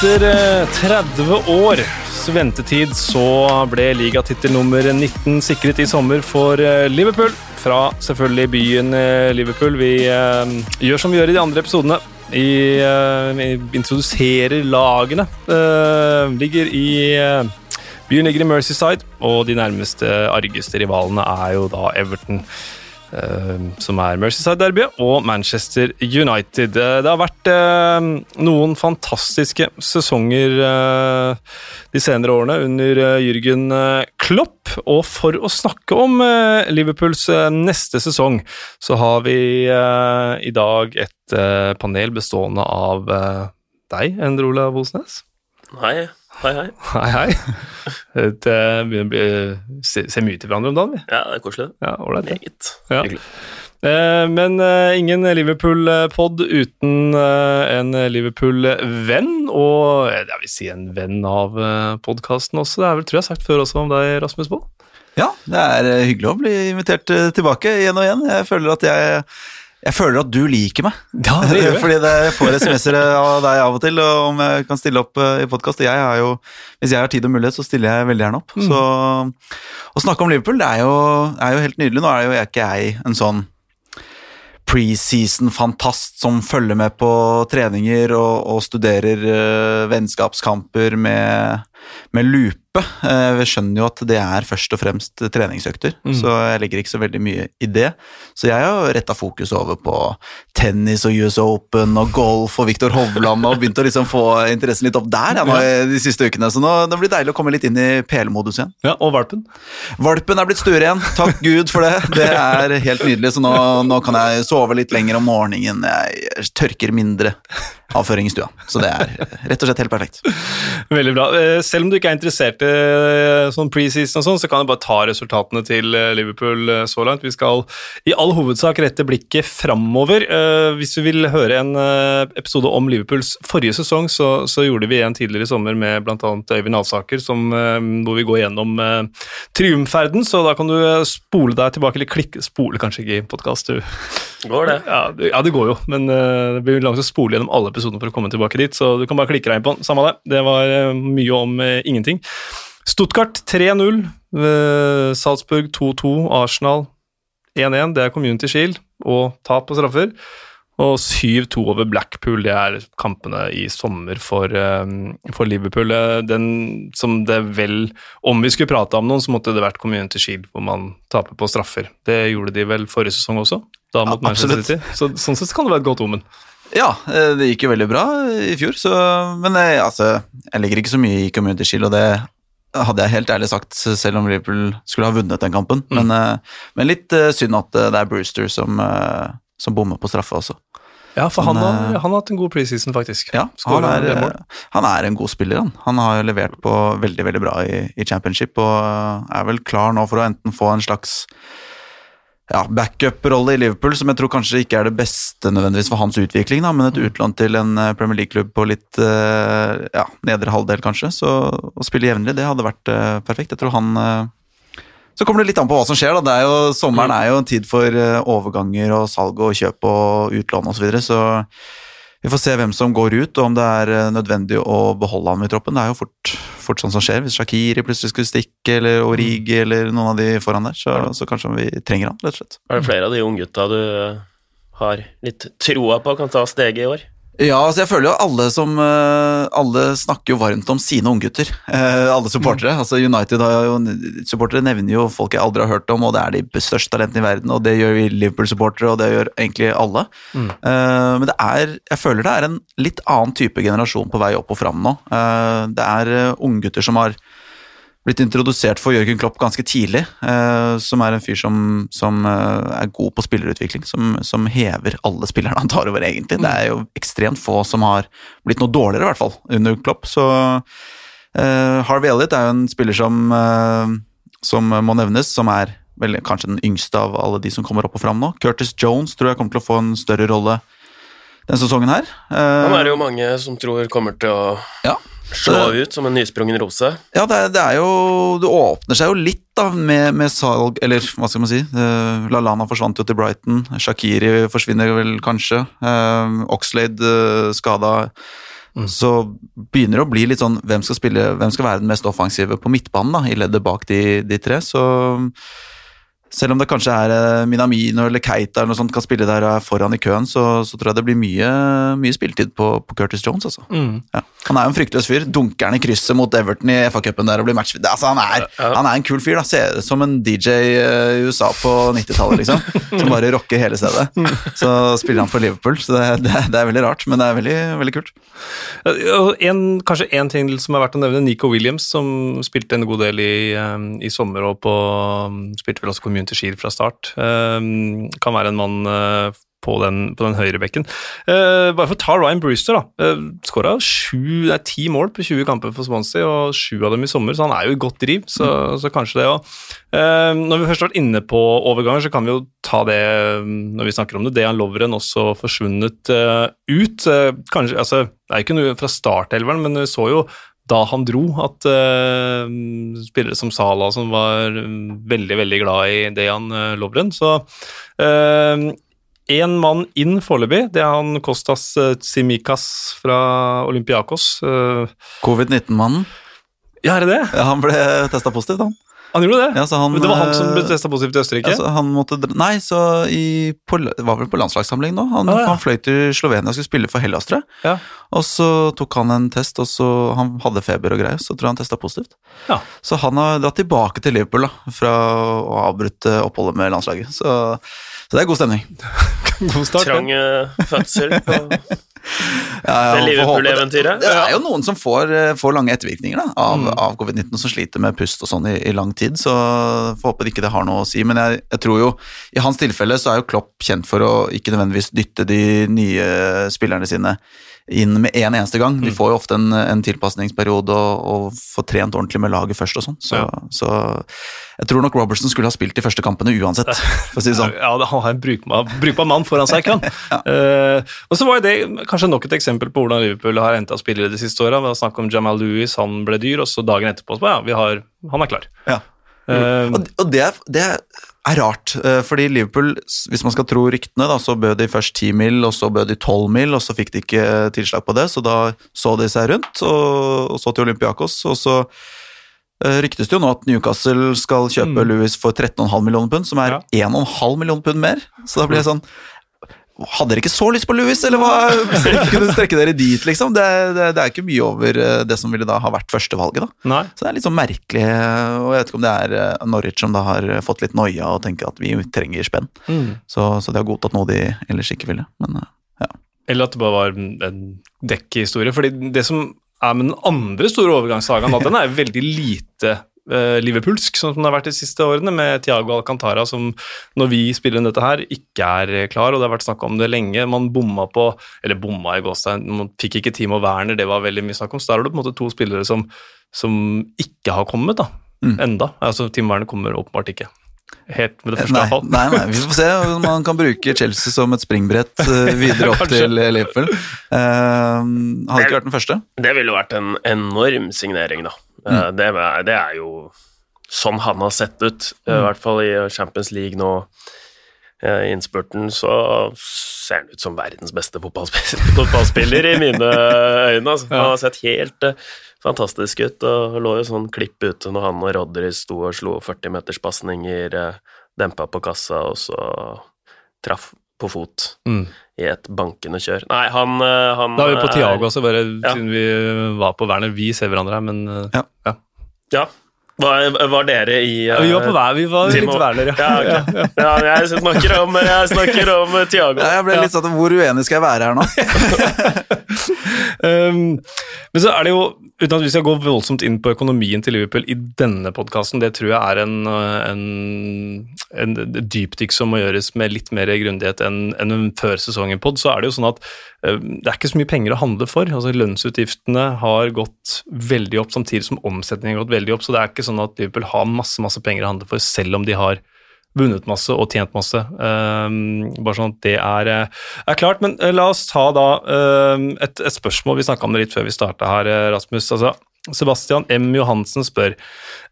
Etter eh, 30 års ventetid så ble ligatittel nummer 19 sikret i sommer for eh, Liverpool. Fra selvfølgelig byen eh, Liverpool. Vi eh, gjør som vi gjør i de andre episodene. I, eh, vi introduserer lagene. Eh, ligger i eh, Byen ligger i Merseyside, og de nærmeste argeste rivalene er jo da Everton. Eh, som er Merseyside-derbyet, og Manchester United. Eh, Det har vært eh, noen fantastiske sesonger eh, de senere årene under eh, Jürgen Klopp. Og for å snakke om Liverpools neste sesong, så har vi i dag et panel bestående av deg, Endre Olav Osnes. Hei, hei, hei. Hei, hei. Det begynner å bli se, se mye til hverandre om dagen, vi. Ja, det er koselig. Ja, ålreit. Meget. Ja. Hyggelig. Eh, Men eh, ingen Liverpool-pod uten eh, en Liverpool-venn, og eh, jeg vil si en venn av podkasten også. Det er vel, tror jeg, sagt før også om deg, Rasmus Baall. Ja, det er hyggelig å bli invitert tilbake igjen og igjen. Jeg føler at jeg jeg føler at du liker meg. Ja, det gjør. Fordi det jeg får SMS-er av deg av og til og om jeg kan stille opp eh, i podkast. Hvis jeg har tid og mulighet, så stiller jeg veldig gjerne opp. Mm. Så å snakke om Liverpool det er jo, er jo helt nydelig. Nå er jo jeg ikke jeg en sånn preseason-fantast som følger med på treninger og, og studerer uh, vennskapskamper med, med lupe. Eh, vi skjønner jo at det er først og fremst treningsøkter, Mm. så jeg legger ikke så veldig mye i det. Så jeg har retta fokus over på tennis og US Open og golf og Viktor Hovland og begynt å liksom få interessen litt opp der jeg, de siste ukene. Så nå, det blir deilig å komme litt inn i PL-modus igjen. Ja, og valpen. Valpen er blitt stuere igjen, takk Gud for det. Det er helt nydelig, så nå, nå kan jeg sove litt lenger om morgenen. Jeg tørker mindre avføring i stua. Så det er rett og slett helt perfekt. Veldig bra. Eh, Selv om du ikke er interessert i eh, sånn preseason og sånn, så kan jeg bare ta resultatene til eh, Liverpool så langt. Vi skal i all hovedsak rette blikket framover. Hvis du vil høre en episode om Liverpools forrige sesong, så, så gjorde vi en tidligere i sommer med bl.a. Øyvind Alsaker, som, hvor vi går gjennom triumferden, så da kan du spole deg tilbake, eller klikke Spole kanskje ikke i podkast, du. Går det? Ja, det, ja, det går jo, men uh, det blir langt å spole gjennom alle episodene for å komme tilbake dit, så du kan bare klikke deg inn på den. Samme det. Det var uh, mye om uh, ingenting. Stuttgart 3-0, eh, Salzburg 2-2, Arsenal 1-1, det er Community Shield, og tap på straffer. Og 7-2 over Blackpool, det er kampene i sommer for, for Liverpool. Den som det vel Om vi skulle prate om noen, så måtte det vært Community Shield, hvor man taper på straffer. Det gjorde de vel forrige sesong også, da mot Ja, Manchester. City. Så sånn sett kan det være et godt omen. Ja, eh, det gikk jo veldig bra i fjor, så Men jeg, altså, jeg legger ikke så mye i Community Shield, og det hadde jeg helt ærlig sagt, selv om Liverpool skulle ha vunnet den kampen. Mm. Men, eh, men litt eh, synd at eh, det er Brewster som, eh, som bommer på straffe også. Ja, for han, han, har, eh, han har hatt en god preseason, faktisk. Ja, han er, eh, han er en god spiller, han. Han har levert på veldig, veldig bra i, i championship, og eh, er vel klar nå for å enten få en slags ja, backup-rolle i Liverpool, som jeg tror kanskje ikke er det beste nødvendigvis for hans utvikling, da, men et utlån til en eh, Premier League-klubb på litt eh, ja, nedre halvdel, kanskje. Så å spille jevnlig, det hadde vært eh, perfekt. Jeg tror han Så kommer det litt an på hva som skjer, da. Det er jo, sommeren er jo en tid for overganger og salg og kjøp og utlån osv., så, videre, så vi får se hvem som går ut, og om det er eh, nødvendig å beholde ham i troppen. Det er jo fort, fort sånn som skjer. Hvis Shakiri plutselig skulle stikke, eller Origi eller noen av de foran der, så, så kanskje vi trenger han, rett og slett. Er det flere av de unggutta du har litt troa på kan ta steget i år? Ja, altså jeg føler jo alle som eh, Alle snakker jo varmt om sine unggutter. Uh, alle supportere. Altså United har jo supportere nevner jo folk jeg aldri har hørt om, og det er de største talentene i verden, og det gjør vi Liverpool-supportere, og det gjør egentlig alle. Mm. Eh, men det er Jeg føler det er en litt annen type generasjon på vei opp og fram nå. Eh, det er unggutter som har blitt introdusert for Jørgen Klopp ganske tidlig, eh, som er en fyr som, som eh, er god på spillerutvikling, som, som hever alle spillerne han tar over, egentlig. Det er jo ekstremt få som har blitt noe dårligere, i hvert fall, under Klopp. Så eh, Harvey Elliot er jo en spiller som, eh, som må nevnes, som er vel kanskje den yngste av alle de som kommer opp og fram nå. Curtis Jones tror jeg kommer til å få en større rolle denne sesongen her. Han er det jo mange som tror kommer til å ja. Slå ut som en nysprungen rose. Ja, det, er- det er jo Det åpner seg jo litt da med, med salg Eller hva skal man si? Uh, Lallana forsvant jo til Brighton. Shakiri forsvinner vel kanskje. Uh, Oxlade uh, skada. så begynner det å bli litt sånn hvem skal, spille, hvem skal være den mest offensive på midtbanen da, i leddet bak de, de tre. Så selv om det kanskje er eh, Minamino eller Keita eller noe sånt kan spille der er foran i køen, så, så tror jeg det blir mye, mye spilletid på, på Curtis Jones. Altså. Ja. Han er jo en fryktløs fyr. Dunker han i krysset mot Everton i FA-cupen der og blir match... Altså, han, er, han er en kul fyr. da, Ser ut som en DJ eh, i USA på 90-tallet, liksom. Som bare rocker hele stedet. Så spiller han for Liverpool, så det, det, det er veldig rart, men det er veldig, veldig kult. En, kanskje én ting som er verdt å nevne, Nico Williams, som spilte en god del i, eh, i sommer og på, spilte vel også Community Shield fra start. Eh, Kan være en mann eh, på den, på den høyrebekken. Eh, bare for å ta Ryan Brewster, da. Uh, Skåra ti mål på 20 kamper for Swansea, og sju av dem i sommer, så han er jo i godt driv. Så, så kanskje det òg. når vi først har vært inne på overganger, så kan vi jo ta det når vi snakker om det. Dejan Lovren også forsvunnet ut. kanskje, altså, Det er jo ikke noe fra startelveren, men vi så jo da han dro, at uh, spillere som Sala, som var veldig veldig glad i Dejan uh, Lovren Så én uh, mann inn foreløpig, det er han Kostas Tsimikas fra Olympiakos. Covid-19-mannen. Ja, er det det? Ja, Han ble testa positivt, han. Han gjorde det? Ja, han, Men det var han som ble testa positivt i Østerrike? Altså, han måtte, nei, så i, på, det var vel på landslagssamling nå. Han, Ah, ja. han fløy til Slovenia og skulle spille for Hellas, tror jeg. Ja. Og så tok han en test, og så han hadde feber og greier, så tror jeg han testa positivt. Ja. Så han har dratt tilbake til Liverpool da, fra å ha avbrutt eh, oppholdet med landslaget. Så, så det er god stemning. God start. Trang eh, fødsel Ja, ja, Det Liverpool-eventyret. Det, det er jo noen som får, eh, får lange ettervirkninger da, av, Mm. av covid-19, som sliter med pust og sånn i, i lang tid, så får håpe det ikke det har noe å si. Men jeg, jeg tror jo, i hans tilfelle så er jo Klopp kjent for å ikke nødvendigvis dytte de nye spillerne sine inn med en eneste gang. Mm. De får jo ofte en, en tilpasningsperiode og, og får trent ordentlig med laget først og sånn. Så, Ja. så jeg tror nok Robertson skulle ha spilt de første kampene uansett, for å si det sånn. Ja, han har en brukbar, brukbar mann foran seg i ja. uh, og så var det kanskje nok et eksempel på hvordan Liverpool har henta spillere de siste åra. snakket om Jamal Lewis, han ble dyr, og så dagen etterpå så ja, vi har, han er klar. Ja. Uh, Og, og det, det er rart, eh, fordi Liverpool, hvis man skal tro ryktene, da, så bød de først 10 mil, og så bød de 12 mil, og så fikk de ikke tilslag på det, så da så de seg rundt, og, så til Olympiakos, og så eh, ryktes det jo nå at Newcastle skal kjøpe Mm. Lewis for 13,5 millioner pund, som er 1,5 millioner pund mer, så da blir det sånn hadde dere ikke så lyst på Louis, eller hva? Kunne strekke dere dit, liksom? Det, det, det er ikke mye over eh, det som ville da ha vært førstevalget, da. nei. Så det er litt sånn merkelig, og jeg vet ikke om det er eh, Norwich som da har fått litt noia og tenker at vi trenger spenn. Mm. Så, så de har godtatt noe de ellers ikke ville. Men ja. Eller at det bare var en dekkhistorie. fordi det som er med den andre store overgangssagaen, at den er veldig lite eh, Liverpoolsk, sånn som det har vært de siste årene, med Thiago Alcantara, som når vi spiller inn dette her, ikke er eh, klar, og det har vært snakk om det lenge. Man bomma på Eller bomma i gåstein, man fikk ikke Timo Werner, det var veldig mye snakk om. Så der har du på en måte to spillere som, som ikke har kommet, da. Mm. Enda. Altså, Timo Werner kommer åpenbart ikke. Helt med det første, nei, iallfall. nei, nei, vi får se om man kan bruke Chelsea som et springbrett eh, videre opp til eh, Liverpool. Uh, hadde ikke vært den første. Det ville vært en enorm signering, da. Eh, Det, er- det er jo sånn han har sett ut, mm. i hvert fall i Champions League nå. eh, I innspurten så ser han ut som verdens beste fotballspiller, fotballspiller i mine øyne. Altså. Han har sett helt eh, fantastisk ut, og lå jo sånn klipp ute når han og Rodry sto og slo 40-meterspasninger, uh, dempa på kassa, og så traff på fot Mm. I et bankende kjør. Nei, han, eh, han Da er vi på Tiago Thiago også, bare Ja. siden vi var på Werner. Vi ser hverandre her, men ja. Ja. Ja. Var, var dere i ja, Vi var på hver, vi var Timo- litt Werner, Ja, ok. ja, jeg snakker om, jeg snakker om Thiago. Ja, jeg ble litt sånn, Hvor uenig skal jeg være her nå? Um, men så er det jo, uten at vi skal gå voldsomt inn på økonomien til Liverpool i denne podkasten, det tror jeg er en, en, en dypdykk som må gjøres med litt mer grundighet enn enn en før sesongen-pod. Så er det jo sånn at um, det er ikke så mye penger å handle for. altså Lønnsutgiftene har gått veldig opp samtidig som omsetningen har gått veldig opp, så det er ikke sånn at Liverpool har masse, masse penger å handle for, selv om de har vunnet masse og tjent masse. Um, bare sånn at det er, eh, er klart. Men eh, la oss ta da um, et, et spørsmål. Vi snakka om det litt før vi starta her, eh, Rasmus. Altså, Sebastian M. Johansen spør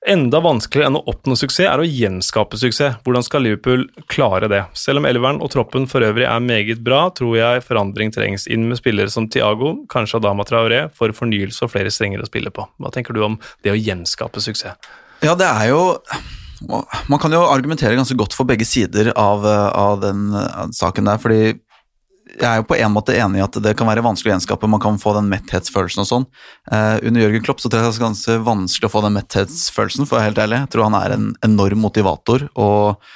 Enda vanskeligere enn å oppnå suksess er å gjenskape suksess. Hvordan skal Liverpool klare det? Selv om elveren og troppen for øvrig er meget bra, tror jeg forandring trengs inn med spillere som Tiago, kanskje Adama Traoré, for fornyelse og flere strenger å spille på. Hva tenker du om det å gjenskape suksess? Ja, det er jo Man kan jo argumentere ganske godt for begge sider av, av den saken der, fordi jeg er jo på en måte enig i at det kan være vanskelig å gjenskape. Man kan få den metthetsfølelsen og sånn. Eh, under Jørgen Klopp så tror jeg det er ganske vanskelig å få den metthetsfølelsen, for å være helt ærlig. Jeg tror han er en enorm motivator, og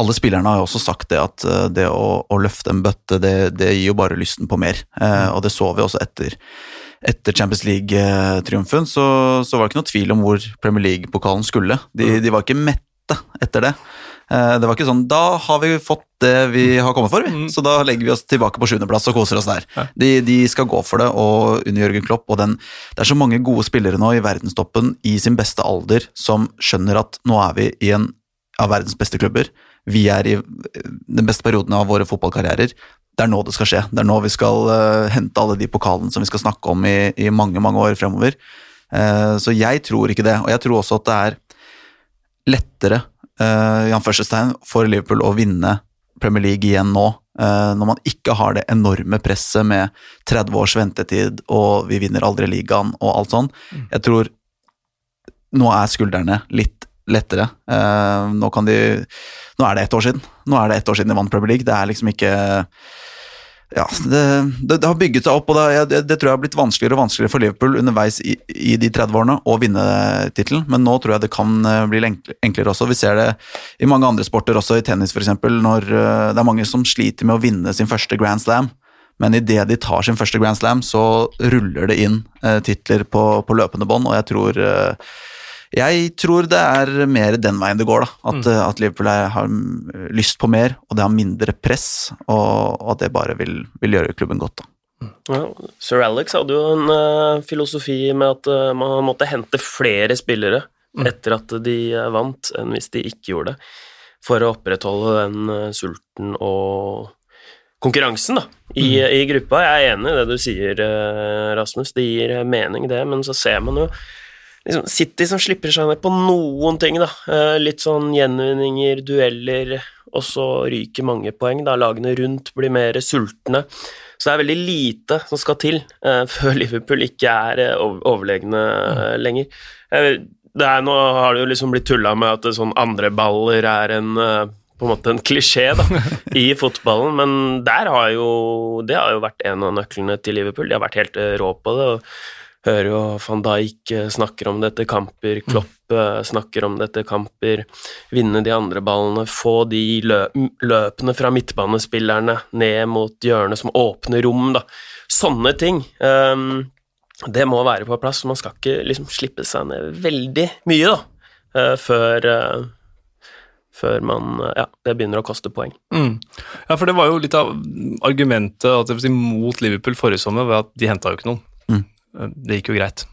alle spillerne har jo også sagt det at uh, det å, å, løfte en bøtte, det, det, gir jo bare lysten på mer. Eh, og det så vi også etter, etter Champions League-triumfen, så, så, var det ikke noe tvil om hvor Premier League-pokalen skulle. De, de var ikke mette etter det. Eh, det var ikke sånn Da har vi fått det vi har kommet for, vi. Mm. Så da legger vi oss tilbake på sjuendeplass og koser oss der. De, de, skal gå for det, og under Jørgen Klopp og den Det er så mange gode spillere nå i verdenstoppen i sin beste alder som skjønner at nå er vi i en av verdens beste klubber. Vi er i den beste perioden av våre fotballkarrierer. Det er nå det skal skje. Det er nå vi skal uh, hente alle de pokalene som vi skal snakke om i, i mange, mange år fremover. Uh, så jeg tror ikke det, og jeg tror også at det er lettere uh, Jan Førstestein, for Liverpool å vinne Premier League igjen nå, når man ikke har det enorme presset med 30 års ventetid og vi vinner aldri ligaen og alt sånn. Jeg tror nå er skuldrene litt lettere. Nå kan de Nå er det ett år siden. Nå er det ett år siden de vant Premier League. Det er liksom ikke ja, det, det, det, har bygget seg opp, og det, det, tror jeg har blitt vanskeligere og vanskeligere for Liverpool underveis i, i de 30 årene å vinne tittelen, men nå tror jeg det kan eh, bli enklere også. Vi ser det i mange andre sporter, også i tennis f.eks., når eh, det er mange som sliter med å vinne sin første Grand Slam. Men idet de tar sin første Grand Slam, så ruller det inn eh, titler på, på løpende bånd, og jeg tror jeg tror det er mer den veien det går. da, At, mm. at Liverpool er, har lyst på mer, og det har mindre press, og, og at det bare vil, vil, gjøre klubben godt. da. Ja, Sir Alex hadde jo en uh, filosofi med at uh, man måtte hente flere spillere mm. etter at de uh, vant, enn hvis de ikke gjorde det, for å opprettholde den sulten og konkurransen da, i, mm. i, gruppa. Jeg er enig i det du sier, Rasmus, det gir mening, det, men så ser man jo liksom City som slipper seg ned på noen ting, da. Eh, litt sånn gjenvinninger, dueller, og så ryker mange poeng. da Lagene rundt blir mer sultne. Så det er veldig lite som skal til uh, før Liverpool ikke er uh, overlegne uh, lenger. Er, nå har det jo liksom blitt tulla med at sånn andre baller er en på en måte en klisjé da, i fotballen, men der har jo, det har jo vært en av nøklene til Liverpool. De har vært helt rå på det. og hører jo van Dijk eh, snakker om dette kamper, Klopp eh, snakker om dette kamper, vinne de andre ballene, få de løpene fra midtbanespillerne ned mot hjørnet som åpner rom, da. Sånne ting. Um, det må være på plass. Man skal ikke liksom slippe seg ned veldig mye, da, uh, før før man, ja, det begynner å koste poeng. Mm. Ja, for det var jo litt av argumentet si, mot Liverpool forrige sommer, var at de henta jo ikke noen. Det gikk jo greit.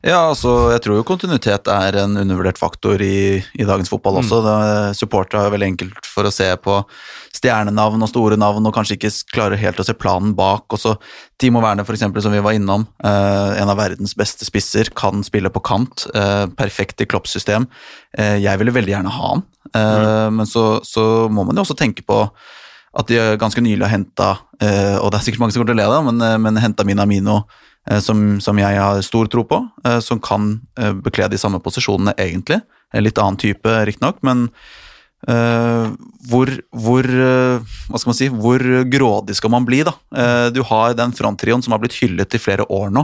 Ja, altså, jeg tror jo kontinuitet er en undervurdert faktor i, i dagens fotball mm. også. Mm. Supportere er veldig enkelt for å se på stjernenavn og store navn og kanskje ikke klarer helt å se planen bak. Også Timo Werner, eksempel, som vi var innom. Eh, en av verdens beste spisser, kan spille på kant. Eh, perfekt i kloppsystem. Eh, jeg ville veldig gjerne ha han, eh, mm. men så, så, må man jo også tenke på at de ganske nylig har henta, eh, og det er sikkert mange som kommer til å le av det, men, eh, men henta Minamino Eh, som, som, jeg har stor tro på, eh, som kan eh, bekle de samme posisjonene, egentlig. Litt annen type, riktignok, men Uh, hvor, hvor uh, hva skal man si, hvor grådig skal man bli, da? Uh, du har den fronttrioen som har blitt hyllet i flere år nå.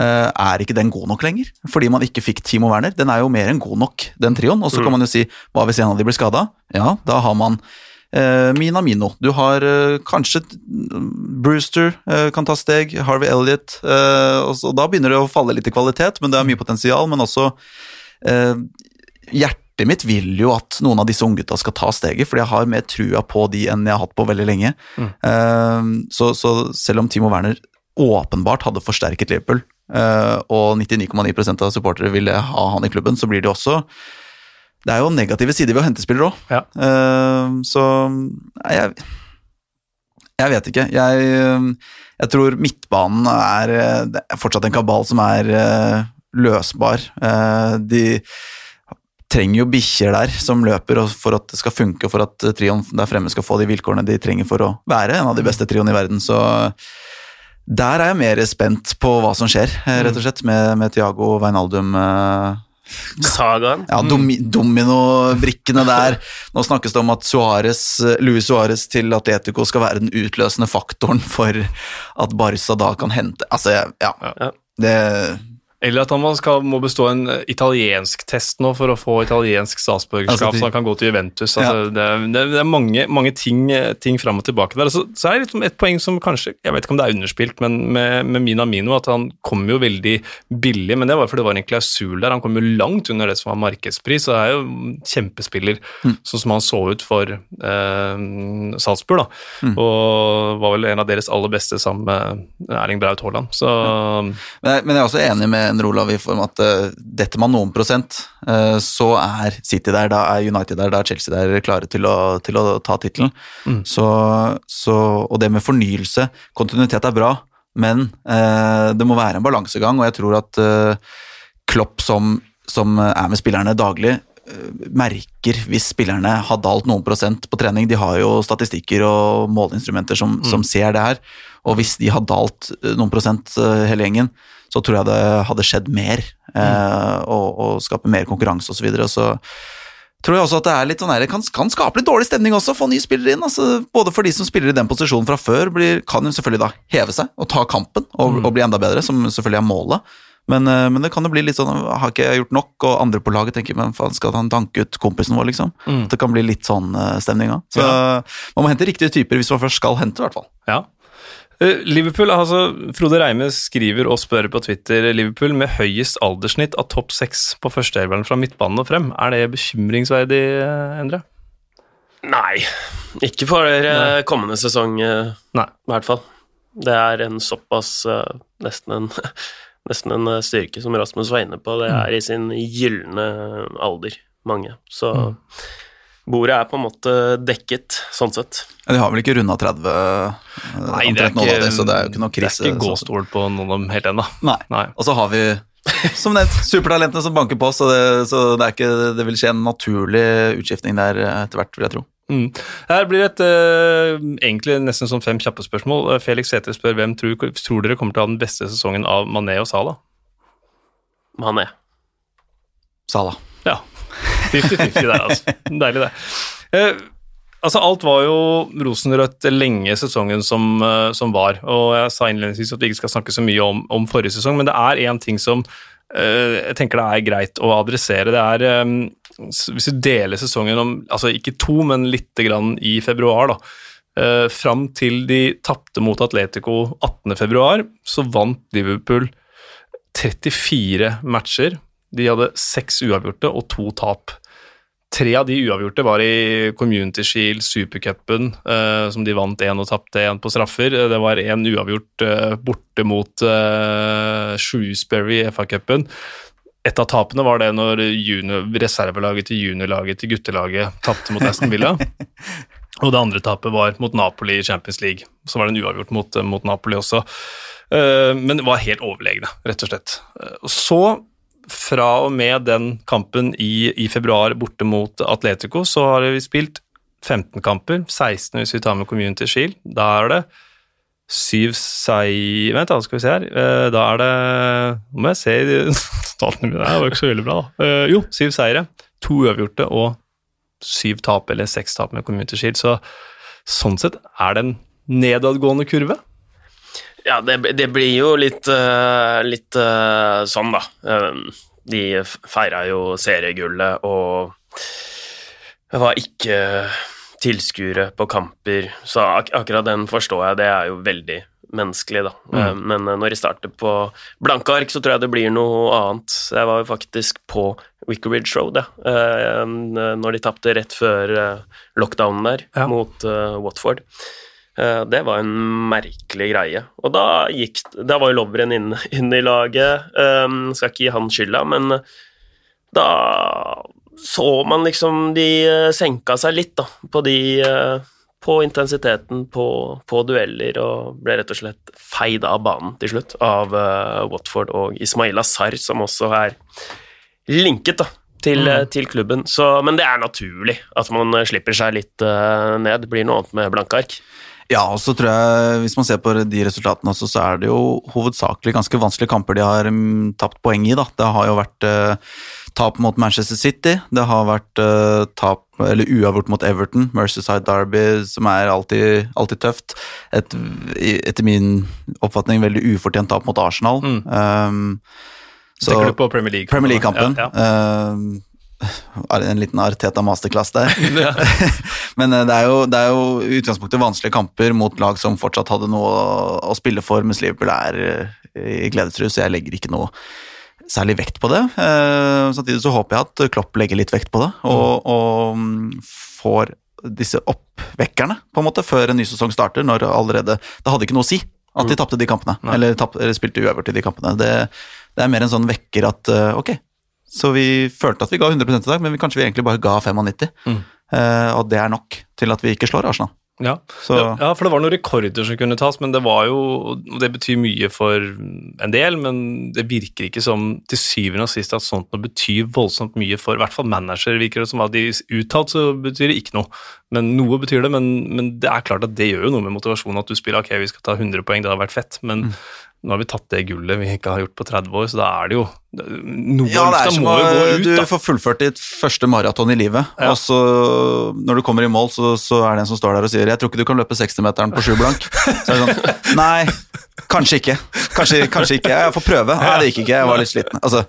er ikke den god nok lenger? Fordi man ikke fikk Timo Werner. Den er jo mer enn god nok, den trioen. Og så mm. kan man jo si hva hvis en av de blir skada? Ja, da har man Eh, Mina Mino. Du har eh, kanskje Brewster eh, kan ta steg, Harvey Elliot. og Da begynner det å falle litt i kvalitet, men det er mye potensial. Men også Hjertet mitt vil jo at noen av disse unggutta skal ta steget, fordi jeg har mer trua på de enn jeg har hatt på veldig lenge. Mm. Så, så, selv om Timo Werner åpenbart hadde forsterket Liverpool, og 99,9% av supportere ville ha han i klubben, så blir det også det er jo negative sider ved å hente spillere òg. Ja. Uh, så nei, jeg, jeg vet ikke. Jeg, jeg, tror midtbanen er, er, fortsatt en kabal som er uh, løsbar. Uh, de trenger jo bikkjer der som løper og for at det skal funke, og for at trioen der fremme skal få de vilkårene de trenger for å være en av de beste trioene i verden. Så der er jeg mer spent på hva som skjer, eh, rett og slett, med, med Tiago Veinaldum. eh, Sagaen. ja, domi Dominobrikkene der. Nå snakkes det om at Suarez, Luis Suárez til Atletico skal være den utløsende faktoren for at Barca da kan hente Altså, ja. Ja. Det, Eller at han skal, må bestå en eh, italiensk test nå for å få italiensk statsborgerskap, Altså, de- så han kan gå til Juventus. Altså, det, er- det, er- det er mange, mange ting, ting fram og tilbake der. Så, så er det liksom et poeng som kanskje Jeg vet ikke om det er underspilt, men med, med Minamino at han kom jo veldig billig, men det var fordi det var en klausul der. Han kom jo langt under det som var markedspris, og er jo kjempespiller, sånn som han så ut for eh, Salzburg, da. Og var vel en av deres aller beste sammen med Erling Braut Haaland. Så men, jeg, men jeg er også enig med en Olav i form at uh, detter man noen prosent, eh, så er City der, da er United der, da er Chelsea der klare til å, til å ta tittelen. Så, så, og det med fornyelse, kontinuitet er bra, men eh, det må være en balansegang, og jeg tror at eh, Klopp som, som er med spillerne daglig, eh, merker hvis spillerne har dalt noen prosent på trening. De har jo statistikker og måleinstrumenter som, som ser det her. Og hvis de har dalt eh, noen prosent eh, hele gjengen, så tror jeg det hadde skjedd mer. Eh, og, og skape mer konkurranse osv. Så, videre. så tror jeg også at det er litt sånn her, det kan, kan skape litt dårlig stemning også, få nye spillere inn. altså Både for de som spiller i den posisjonen fra før, blir, kan jo selvfølgelig da heve seg og ta kampen og, og bli enda bedre, som selvfølgelig er målet. Men, eh, men det kan jo bli litt sånn Har ikke jeg gjort nok? Og andre på laget tenker men faen, skal han tanke ut kompisen vår, liksom? Mm. Det kan bli litt sånn eh, stemning òg. Så man må hente riktige typer hvis man først skal hente, i hvert fall. Ja. Eh, Liverpool, altså Frode Reime skriver og spør på Twitter Liverpool med høyest alderssnitt av topp seks på førsteelveren fra midtbanen og frem. Er det bekymringsverdig, eh, Endre? Nei, ikke for Nei. kommende sesong, eh, Nei. i hvert fall. Det er en såpass eh, nesten en, nesten en eh, styrke som Rasmus var inne på. Det er i sin gylne alder, mange. Så bordet er på en måte dekket, sånn sett. De har vel ikke runda 30, eh, Nei, det er ikke, det, så det er jo ikke noe krise. Det er ikke gåstol på noen av dem helt ennå. Nei. Nei. Og så har vi, som nevnt, supertalentene som banker på, så det, så det, er ikke, det vil skje en naturlig utskiftning der eh, etter hvert, vil jeg tro. Mm. Her blir et uh, egentlig nesten sånn fem kjappe spørsmål. Felix Sæther spør hvem tror, tror dere kommer til å ha den beste sesongen av Mané og Salah? Mané. Salah. Ja. 50-50 der, altså. Deilig, det. Eh, altså, alt var jo rosenrødt lenge sesongen som, eh, som var, og jeg sa innledningsvis at vi ikke skal snakke så mye om, om forrige sesong, men det er én ting som eh, jeg tenker det er greit å adressere. Det er eh, Hvis du deler sesongen om altså ikke to, men lite grann i februar, da. Eh, fram til de tapte mot Atletico 18. februar, så vant Liverpool 34 matcher. De hadde seks uavgjorte og to tap. Tre av de uavgjorte var i Community Shield, Supercupen, eh, som de vant én og tapte én på straffer. Det var én uavgjort eh, borte mot eh, Shrewsbury i FA-cupen. Et av tapene var det når junior, reservelaget til juniorlaget til guttelaget tapte mot Aston Villa. Og det andre tapet var mot Napoli i Champions League. Så var det en uavgjort mot, mot Napoli også. Eh, Men var helt overlegne, rett og slett. Eh, så, fra og med den kampen i, i februar borte mot Atletico, så har vi spilt 15 kamper, 16 hvis vi tar med Community Shield. Da er det syv sei... Vent, da skal vi se her. Eh, Da er det Nå må jeg se i statene mine, det var ikke så veldig bra, da. Eh, Jo, syv seire, to uavgjorte og syv tap eller seks tap med Community Shield. Så sånn sett er det en nedadgående kurve. Ja, det, det blir jo litt, eh, litt eh, sånn, da. Eh, de feira jo seriegullet og var ikke tilskuere på kamper, så ak akkurat den forstår jeg, det er jo veldig menneskelig, da. Eh, Men eh, når de starter på blanke ark, så tror jeg det blir noe annet. Jeg var jo faktisk på Wickeridge Road, ja. eh, når de tapte rett før lockdownen der, Ja. mot Watford. Eh, Det var en merkelig greie. Og da gikk Da var jo Lovren inne, inn i laget. Um, skal ikke gi han skylda, men da så man liksom De eh, senka seg litt, da, på de, eh, på intensiteten, på, på, dueller, og ble rett og slett feid av banen til slutt av uh, Watford og Ismail Azar, som også er linket da, til, mm. til klubben. Så, men det er naturlig at man slipper seg litt uh, ned. Det blir noe annet med blanke ark. Ja, og så tror jeg, hvis man ser på de resultatene også, så er det jo hovedsakelig ganske vanskelige kamper de har um, tapt poeng i. da. Det har jo vært eh, tap mot Manchester City, det har vært eh, tap, eller uavgjort mot Everton, Mercyside Derby, som er alltid, alltid tøft. Et, etter min oppfatning veldig ufortjent tap mot Arsenal. Mm. Um, så, Tenker du på Premier League? Premier League-kampen. Ja, ja. um, en liten Arteta masterclass der. Men eh, det er, jo, det er jo i utgangspunktet vanskelige kamper mot lag som fortsatt hadde noe å, spille for, mens Liverpool er eh, i så jeg legger ikke noe særlig vekt på det. Eh, samtidig så håper jeg at Klopp legger litt vekt på det, og, mm. og mm, får disse oppvekkerne på en måte før en ny sesong starter, når allerede Det hadde ikke noe å si at de mm. tapte de kampene, eller, tapp, eller, spilte uøvert i de kampene. Det, det, er mer en sånn vekker at ok, så vi følte at vi ga 100 i dag, men vi kanskje vi egentlig bare ga 95. Mm. Uh, og det er nok til at vi ikke slår Arsenal. Ja. ja. for det var noen rekorder som kunne tas, men det var jo og Det betyr mye for en del, men det virker ikke som til syvende og sist at sånt noe betyr voldsomt mye for i hvert fall manager, virker det som. At de uttalt så betyr det ikke noe, men noe betyr det. Men, men, det er klart at det gjør jo noe med motivasjonen at du spiller ok, vi skal ta 100 poeng, det har vært fett, men mm nå har vi tatt det gullet vi ikke har gjort på 30 år, så da er det jo Noe ja, det er som må jo gå ut, da. Du får fullført ditt første maraton i livet, ja. og så når du kommer i mål, så, så, er det en som står der og sier 'Jeg tror ikke du kan løpe 60-meteren på sju blank'. Så er det sånn Nei, kanskje ikke. Kanskje, kanskje ikke. Jeg får prøve. Nei, det gikk ikke, jeg var litt sliten. Altså,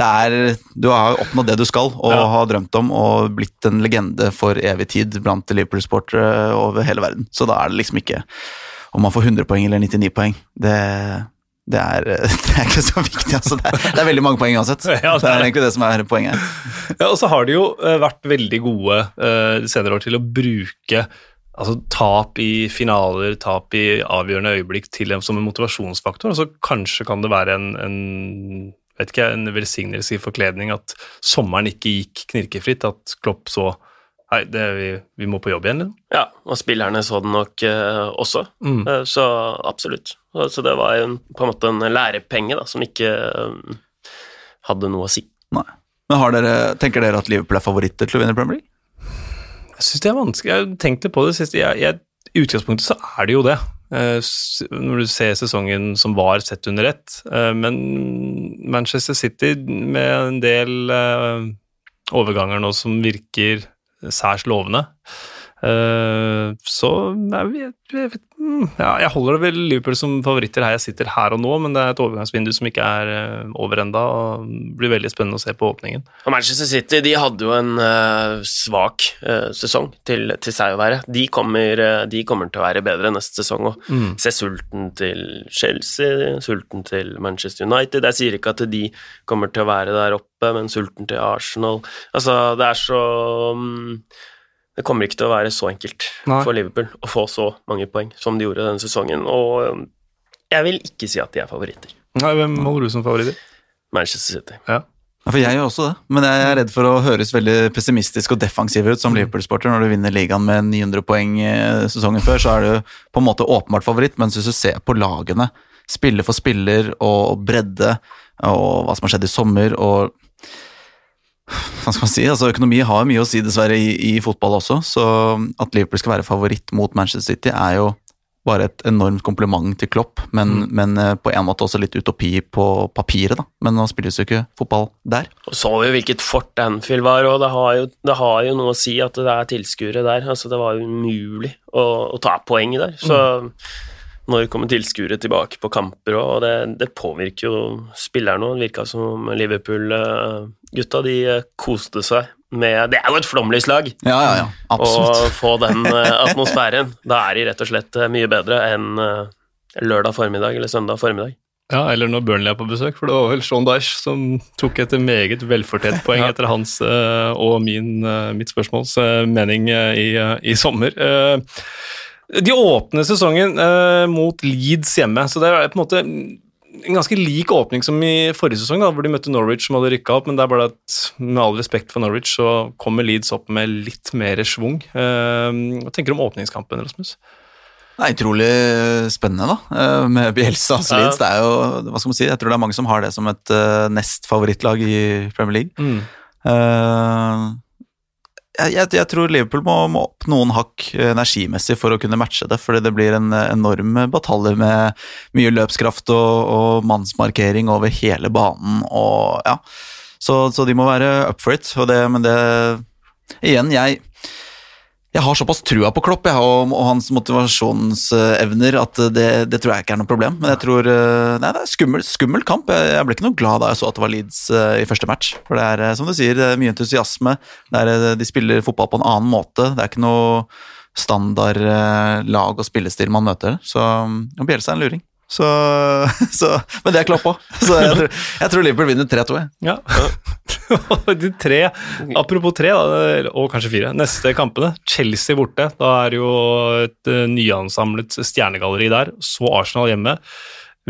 det er Du har oppnådd det du skal, og ja. har drømt om, og blitt en legende for evig tid blant Liverpool-sportere over hele verden. Så da er det liksom ikke om man får 100 poeng eller 99 poeng. Det det er, det er, ikke så viktig. Altså. Det, er, det, er, veldig mange poeng uansett. Ja, det, er. det, er. egentlig det som er poenget. Ja, og så har de jo eh, vært veldig gode uh, de senere år til å bruke altså, tap i finaler, tap i avgjørende øyeblikk til dem som en motivasjonsfaktor. Altså, kanskje kan det være en, en vet ikke, en velsignelse i forkledning at sommeren ikke gikk knirkefritt, at Klopp så Nei, det, vi, vi, må på jobb igjen. Liksom. Ja, og spillerne så den nok uh, også, mm. uh, så absolutt. Så det var en, på en måte en lærepenge da, som ikke um, hadde noe å si. Nei. Men dere, Tenker dere at Liverpool er favoritter til å vinne Premier League? Jeg syns det er vanskelig. Jeg har tenkt litt på det sist. I utgangspunktet så er det jo det. Når du ser sesongen som var sett under ett. Men Manchester City med en del overganger nå som virker særs lovende. Uh, så jeg, jeg, mm, ja, jeg, holder det vel Liverpool som favoritter her jeg sitter her og nå, men det er et overgangsvindu som ikke er uh, over enda, og det blir veldig spennende å se på åpningen. Og Manchester City de hadde jo en uh, svak sesong til, til seg å være. De kommer, de kommer, til å være bedre neste sesong og mm. se sulten til Chelsea, sulten til Manchester United. Jeg sier ikke at de kommer til å være der oppe, men sulten til Arsenal Altså, det er så um, det kommer ikke til å være så enkelt Nei. for Liverpool å få så mange poeng som de gjorde denne sesongen. Og um, jeg vil ikke si at de er favoritter. Nei, Hvem holder du som favoritter? Manchester City. Ja. Ja, for Jeg gjør også det, men jeg er redd for å høres veldig pessimistisk og defensiv ut som. Liverpool-sporter. Når du vinner ligaen med 900 poeng sesongen før, så er du på en måte åpenbart favoritt, mens hvis du ser på lagene, spiller for spiller og bredde, og hva som har skjedd i sommer, og hva skal man si, altså Økonomi har mye å si, dessverre, i, i, fotball også. Så at Liverpool skal være favoritt mot Manchester City, er jo bare et enormt kompliment til Klopp, men, mm. men uh, på en måte også litt utopi på papiret, da. Men nå spilles jo ikke fotball der. Og så vi hvilket fort Anfield var, og det har, jo, det har, jo, noe å si at det er tilskuere der. Altså, det var jo umulig å, å ta poeng der. Så mm når kommer tilskuere tilbake på kamper, og det, det påvirker jo spillerne. Det virka som Liverpool-gutta de eh, koste seg med Det er jo et flomlyslag! Ja, ja, ja, absolutt. Å få den eh, atmosfæren. Da er de rett og slett eh, mye bedre enn lørdag formiddag eller søndag formiddag. Ja, eller når Burnley er på besøk, for det var vel Sean Dyche som tok et meget velfortjent poeng etter hans og min, mitt spørsmåls mening i, i sommer. De åpner sesongen eh, mot Leeds hjemme, så det er på en måte en ganske lik åpning som i forrige sesong, da, hvor de møtte Norwich som hadde rykka opp, men det er bare at med all respekt for Norwich, så kommer Leeds opp med litt mer schwung. Eh, hva tenker du om åpningskampen, Rasmus? Det er utrolig spennende, da, eh, med Bielsas ja. Leeds. Det er jo, hva skal man si, Jeg tror det er mange som har det som et uh, nest favorittlag i Premier League. Mm. Uh, jeg, jeg, tror Liverpool må, må, opp noen hakk energimessig for å kunne matche det, fordi det blir en enorm batalje med mye løpskraft og, og mannsmarkering over hele banen. og ja, Så, så de må være up for it. Det, men det Igjen, jeg jeg har såpass trua på Klopp jeg, og, og, hans motivasjonsevner at det, det, tror jeg ikke er noe problem. Men jeg tror Nei, det er skummel, skummel kamp. Jeg, jeg, ble ikke noe glad da jeg så at det var Leeds uh, i første match. For det er, som du sier, det er mye entusiasme. Er, de spiller fotball på en annen måte. Det er ikke noe standard lag og spillestil man møter. Så og Bjelsa er en luring. Så, så, men det er Klopp òg, så jeg tror, jeg tror, Liverpool vinner 3-2. Ja. De apropos tre, da, og kanskje fire, neste kampene. Chelsea borte. Da er det jo et uh, nyansamlet stjernegalleri der. Så Arsenal hjemme.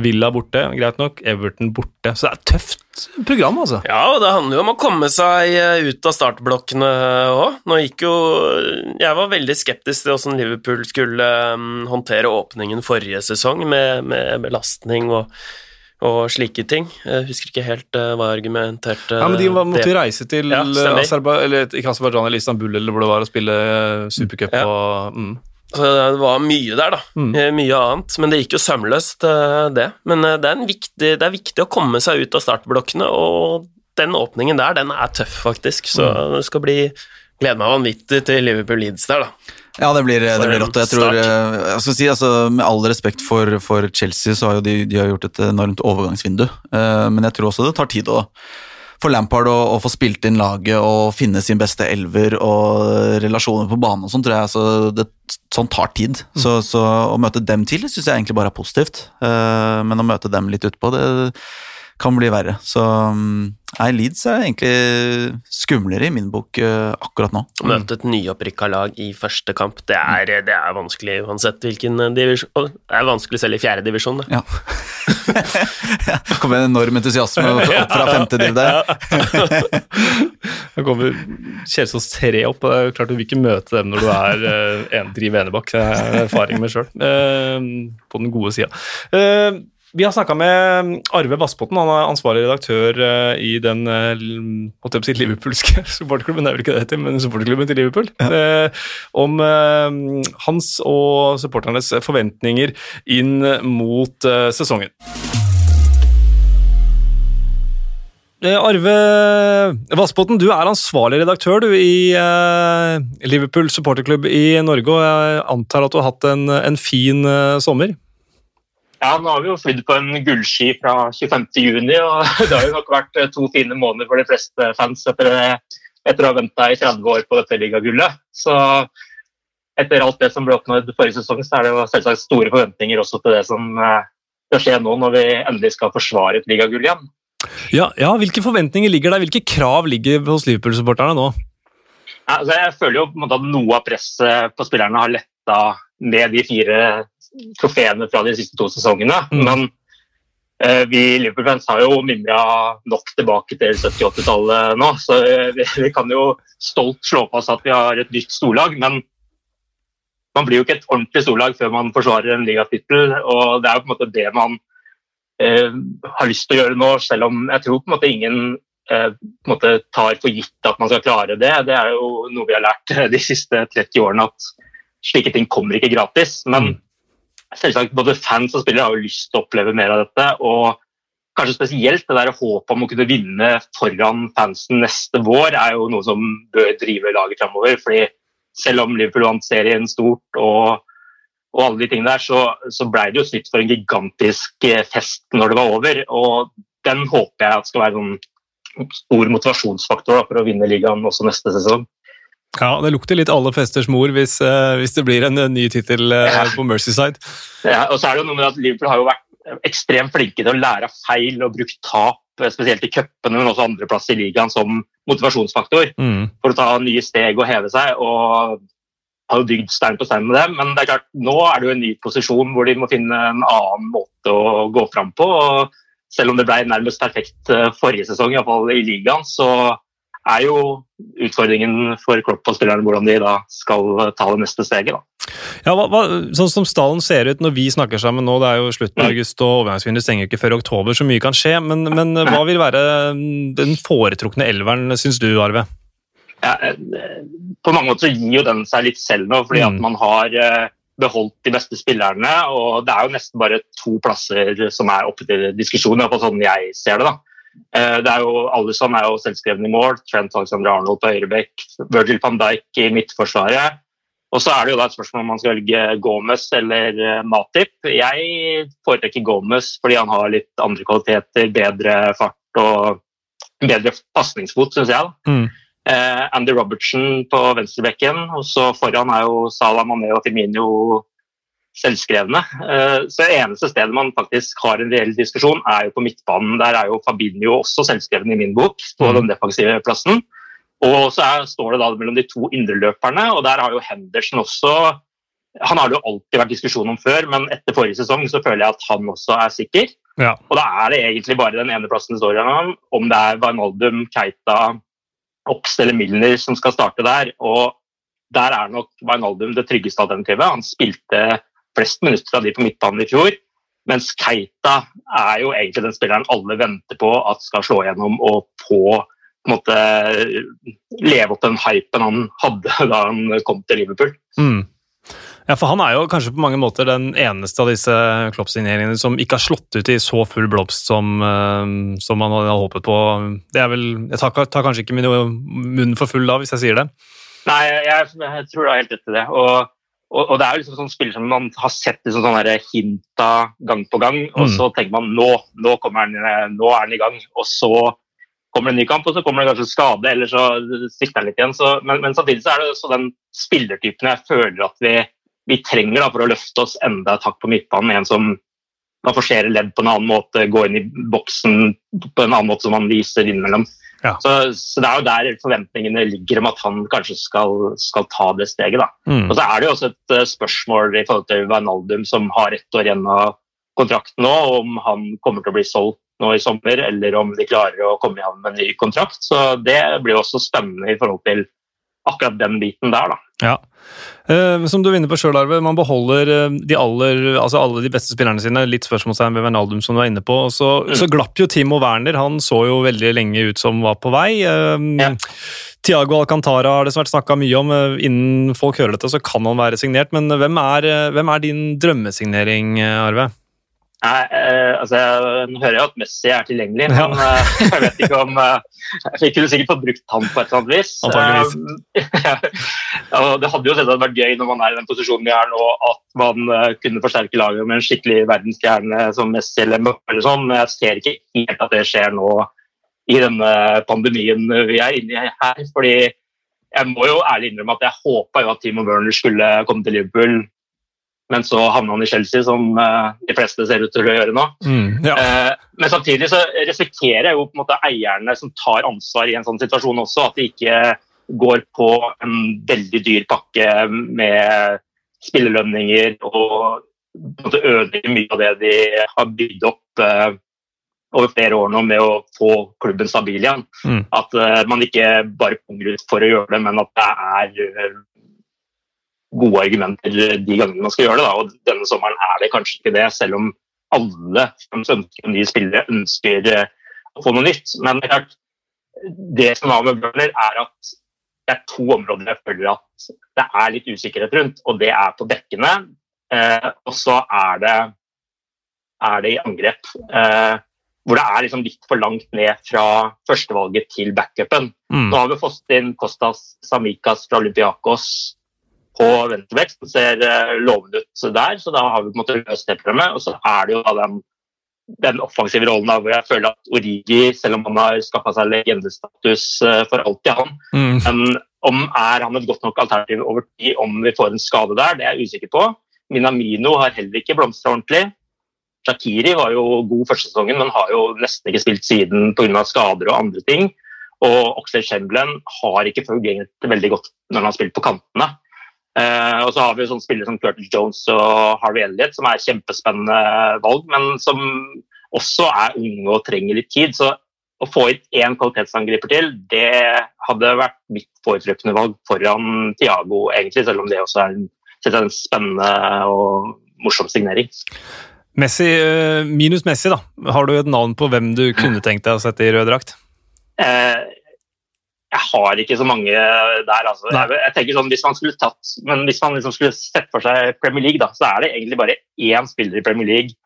Villa borte, greit nok. Everton borte. Så det er et tøft program, altså. Ja, og det handler jo om å komme seg eh, ut av startblokkene òg. Nå gikk jo Jeg var veldig skeptisk til hvordan Liverpool skulle um, håndtere åpningen forrige sesong, med, med belastning og og slike ting. Jeg husker ikke helt uh, hva jeg argumenterte Ja, Men de var, måtte jo reise til ja, Aserba, eller, ikke Aserbajdsjan eller Istanbul eller hvor det var, og spille supercup ja. og mm. Så det var mye der, da. Mm. Eh, mye annet. Men det gikk jo sømløst, eh, det. Men eh, det er, viktig, det er, viktig, å komme seg ut av startblokkene, og den åpningen der, den er tøff, faktisk. Så mm. det skal bli Gleder meg vanvittig til Liverpool Leeds der, da. Ja, det blir, det blir rått. Jeg tror, jeg skal si, altså, Med all respekt for, for Chelsea, så har jo de, de har gjort et enormt overgangsvindu. Men jeg tror også det tar tid å for Lampard å, å, få spilt inn laget og finne sin beste elver og relasjoner på banen og sånn, tror jeg altså, det, sånn tar tid. Mm. Så, så, å møte dem til syns jeg egentlig bare er positivt. Uh, men å møte dem litt utpå, det kan bli verre. Så mm, nei, Leeds er egentlig skumlere i min bok uh, akkurat nå. Å møte et nyopprykka lag i første kamp, det er, det er, vanskelig uansett hvilken divisjon Det er vanskelig selv i fjerde divisjon, det. Ja. det kommer en enorm entusiasme opp fra femte div der. Det kommer Kjelsås tre opp, og det er klart du vil ikke møte dem når du er en, driver enebakk. Det er erfaring med sjøl, på den gode sida. Vi har snakka med Arve Vassbotten, han er ansvarlig redaktør eh, i den eh, si, liverpoolske supporterklubben, det er vel ikke det heter, men supporterklubben til Liverpool. Ja. Eh, om hans og supporternes forventninger inn mot sesongen. Arve Vassbotten, du er ansvarlig redaktør du, i Liverpool supporterklubb i Norge, og jeg antar at du har hatt en, en fin sommer? Ja, nå har vi jo flydd på en gullski fra 25.6, og det har jo nok vært eh, to fine måneder for de fleste fans etter, etter å ha venta i 30 år på dette ligagullet. Så etter alt det som ble oppnådd forrige sesong, så er det jo selvsagt store forventninger også til det som eh, skal skje nå når vi endelig skal forsvare et ligagull igjen. Ja, ja, Hvilke forventninger ligger der? Hvilke krav ligger hos Liverpool-supporterne nå? Altså jeg føler jo at noe av presset på spillerne har letta med de fire trofeene fra de siste to sesongene. Mm. Men uh, vi Liverpool-fans har jo mimra nok tilbake til 70-80-tallet nå, så eh, vi, vi, kan jo stolt slå på oss at vi har et nytt storlag. Men man blir jo ikke et ordentlig storlag før man forsvarer en ligatittel, og det er jo på en måte det man eh, har lyst til å gjøre nå, selv om jeg tror på en måte ingen eh, en måte tar for gitt at man skal klare det. Det er jo noe vi har lært de siste 30 årene, at slike ting kommer ikke gratis. Men mm selvsagt både fans og spillere har jo lyst til å oppleve mer av dette. og Kanskje spesielt det der håpet om å kunne vinne foran fansen neste vår er jo noe som bør drive laget framover. fordi selv om Liverpool vant serien stort og, og alle de tingene der, så, så ble det jo snitt for en gigantisk eh, fest når det var over. og Den håper jeg at skal være en stor motivasjonsfaktor da, for å vinne ligaen også neste sesong. Ja, det lukter litt alle festers mor hvis, uh, hvis det blir en uh, ny tittel uh, ja. på Mercyside. Ja, og så er det jo noe med at Liverpool har jo vært ekstremt flinke til å lære av feil og brukt tap, spesielt i cupene, men også andreplass i ligaen, som motivasjonsfaktor mm. for å ta nye steg og heve seg. og har jo bygd stein på stein med det, men det er klart, nå er det jo en ny posisjon hvor de må finne en annen måte å gå fram på. og Selv om det ble nærmest perfekt eh, forrige sesong, iallfall i ligaen, så er jo utfordringen for Klopp og spillerne hvordan de da skal ta det neste steget. da. Ja, hva, hva, sånn som stallen ser ut når vi snakker sammen nå, det er jo slutten av august og overgangsvinduet stenger ikke før oktober, så mye kan skje. Men, men hva vil være den foretrukne elveren, syns du, Arve? Ja, på mange måter så gir jo den seg litt selv nå, fordi at Mm. man har eh, beholdt de beste spillerne. Og det er jo nesten bare to plasser som er oppe til diskusjon, iallfall sånn jeg ser det. da. Eh, Det er jo, Alison er jo selvskreven i mål, Trent Alexander Arnold på høyrebekk, Virgil van Dijk i midtforsvaret. Og så er det jo da et spørsmål om man skal velge Gomez eller eh, Matip. Jeg foretrekker Gomez fordi han har litt andre kvaliteter, bedre fart og bedre pasningsfot, syns jeg. Mm. Eh, Andy Robertson på venstrebekken, og så foran er jo Salah Mané og Firmino selvskrevne. Eh, så det eneste stedet man faktisk har en reell diskusjon, er jo på midtbanen. Der er jo Fabinho også selvskreven i min bok, på Mm. den defensive plassen. Og så er, står det da mellom de to indreløperne, og der har jo Henderson også Han har det jo alltid vært diskusjon om før, men etter forrige sesong så føler jeg at han også er sikker. Ja. Og da er det egentlig bare den ene plassen det står igjen om, om det er Wijnaldum, Keita, Ops eller Milner som skal starte der. Og der er nok Wijnaldum det tryggeste alternativet. Han spilte flest minutter av de på midtbanen i fjor. Mens Keita er jo egentlig den spilleren alle venter på at skal slå gjennom og på på en måte leve opp den hypen han hadde da han kom til Liverpool. Mm. Ja, for han er jo kanskje på mange måter den eneste av disse Klopp-signeringene som ikke har slått ut i så full blomst som, eh, som man hadde håpet på. Det er vel, Jeg tar, tar kanskje ikke min munn for full da, hvis jeg sier det. Nei, jeg, jeg tror du har helt rett i det. Og, og, og det er jo liksom sånn spiller som man har sett liksom sånn der hinta gang på gang, og Mm. så tenker man nå, nå, kommer han, eh, nå er han i gang. Og så kommer det en ny kamp, og så kommer det kanskje skade, eller så svikter han litt igjen. Så, men, men samtidig så er det også den spillertypen jeg føler at vi, vi trenger da, for å løfte oss enda et hakk på midtbanen. En som kan forsere ledd på en annen måte, gå inn i boksen på en annen måte som man viser innimellom. Ja. Så, så det er jo der forventningene ligger om at han kanskje skal, skal ta det steget. Mm. Og så er det jo også et eh, spørsmål i forhold til Wijnaldum, som har ett år igjen av kontrakten nå, om han kommer til å bli solgt nå i sommer, eller om de klarer å komme i havn med en ny kontrakt. Så det blir jo også spennende i forhold til akkurat den biten der, da. Ja. Uh, som du var inne på sjøl, Arve, man beholder eh, de aller, altså alle de beste spillerne sine. Litt spørsmålstegn ved Wijnaldum, som du var inne på. Og så, Mm. så glapp jo Timo Werner. Han så jo veldig lenge ut som var på vei. Uh, Ja. Tiago Alcantara har det vært snakka mye om. Innen folk hører dette, så kan han være signert. Men hvem er, hvem er din drømmesignering, Arve? Nei, eh, altså Jeg hører jo at Messi er tilgjengelig, Ja. men eh, jeg vet ikke om eh, Vi kunne sikkert fått brukt han på et eller annet vis. Eh, ja, det hadde jo selvsagt vært gøy når man er i den posisjonen vi er nå, at man eh, kunne forsterke laget med en skikkelig verdensstjerne som Messi eller Mbappé sånn, men jeg ser ikke helt at det skjer nå i denne pandemien vi er inne i her. fordi jeg må jo ærlig innrømme at jeg håpa at Timo Werner skulle komme til Liverpool, men så havna han i Chelsea, som eh, de fleste ser ut til å gjøre nå. Ja. Eh, Men samtidig så respekterer jeg jo på en måte eierne som tar ansvar i en sånn situasjon også, at de ikke går på en veldig dyr pakke med spillelønninger og ødelegger mye av det de har bygd opp eh, over flere år nå med å få klubben stabil igjen. Mm. At man ikke bare punger ut for å gjøre det, men at det er gode argumenter de gangene man skal gjøre det. Da. Og denne sommeren er det kanskje ikke det, selv om alle som ønsker nye spillere, ønsker eh, å få noe nytt. Men det klart, det som er med Bøhler, er at det er to områder jeg føler at det er litt usikkerhet rundt, og det er på dekkene. Eh, og så er det, er det i angrep. Eh, hvor det er liksom litt for langt ned fra førstevalget til backupen. Mm. Nå har vi fått inn Kostas Samikas fra Olympiakos på venstrebekk, som ser eh, lovende ut der, så da har vi på en måte løst det problemet. Og så er det jo den, den offensive rollen da, hvor jeg føler at Origi, selv om han har skaffa seg legendestatus eh, for alltid, han, Mm. men om er han et godt nok alternativ over tid om vi får en skade der, det er jeg usikker på. Minamino har heller ikke blomstra ordentlig. Shakiri var jo god første sesongen, men har jo nesten ikke spilt siden pga. skader og andre ting. Og Oxlade Chamberlain har ikke fungert veldig godt når han har spilt på kantene. Eh, og så har vi sånne spillere som Curtis Jones og Harvey Elliot, som er kjempespennende valg, men som også er unge og trenger litt tid. Så å få inn én kvalitetsangriper til, det hadde vært mitt foretrukne valg foran Tiago, egentlig, selv om det også er en, en spennende og morsom signering. Messi, eh, minus Messi, da. Har du et navn på hvem du kunne tenkt deg å sette i rød drakt? Eh, jeg har ikke så mange der. Altså. Jeg, jeg, tenker sånn, Hvis man skulle tatt, men hvis man liksom skulle sett for seg Premier League, da, så er det egentlig bare én spiller i Premier League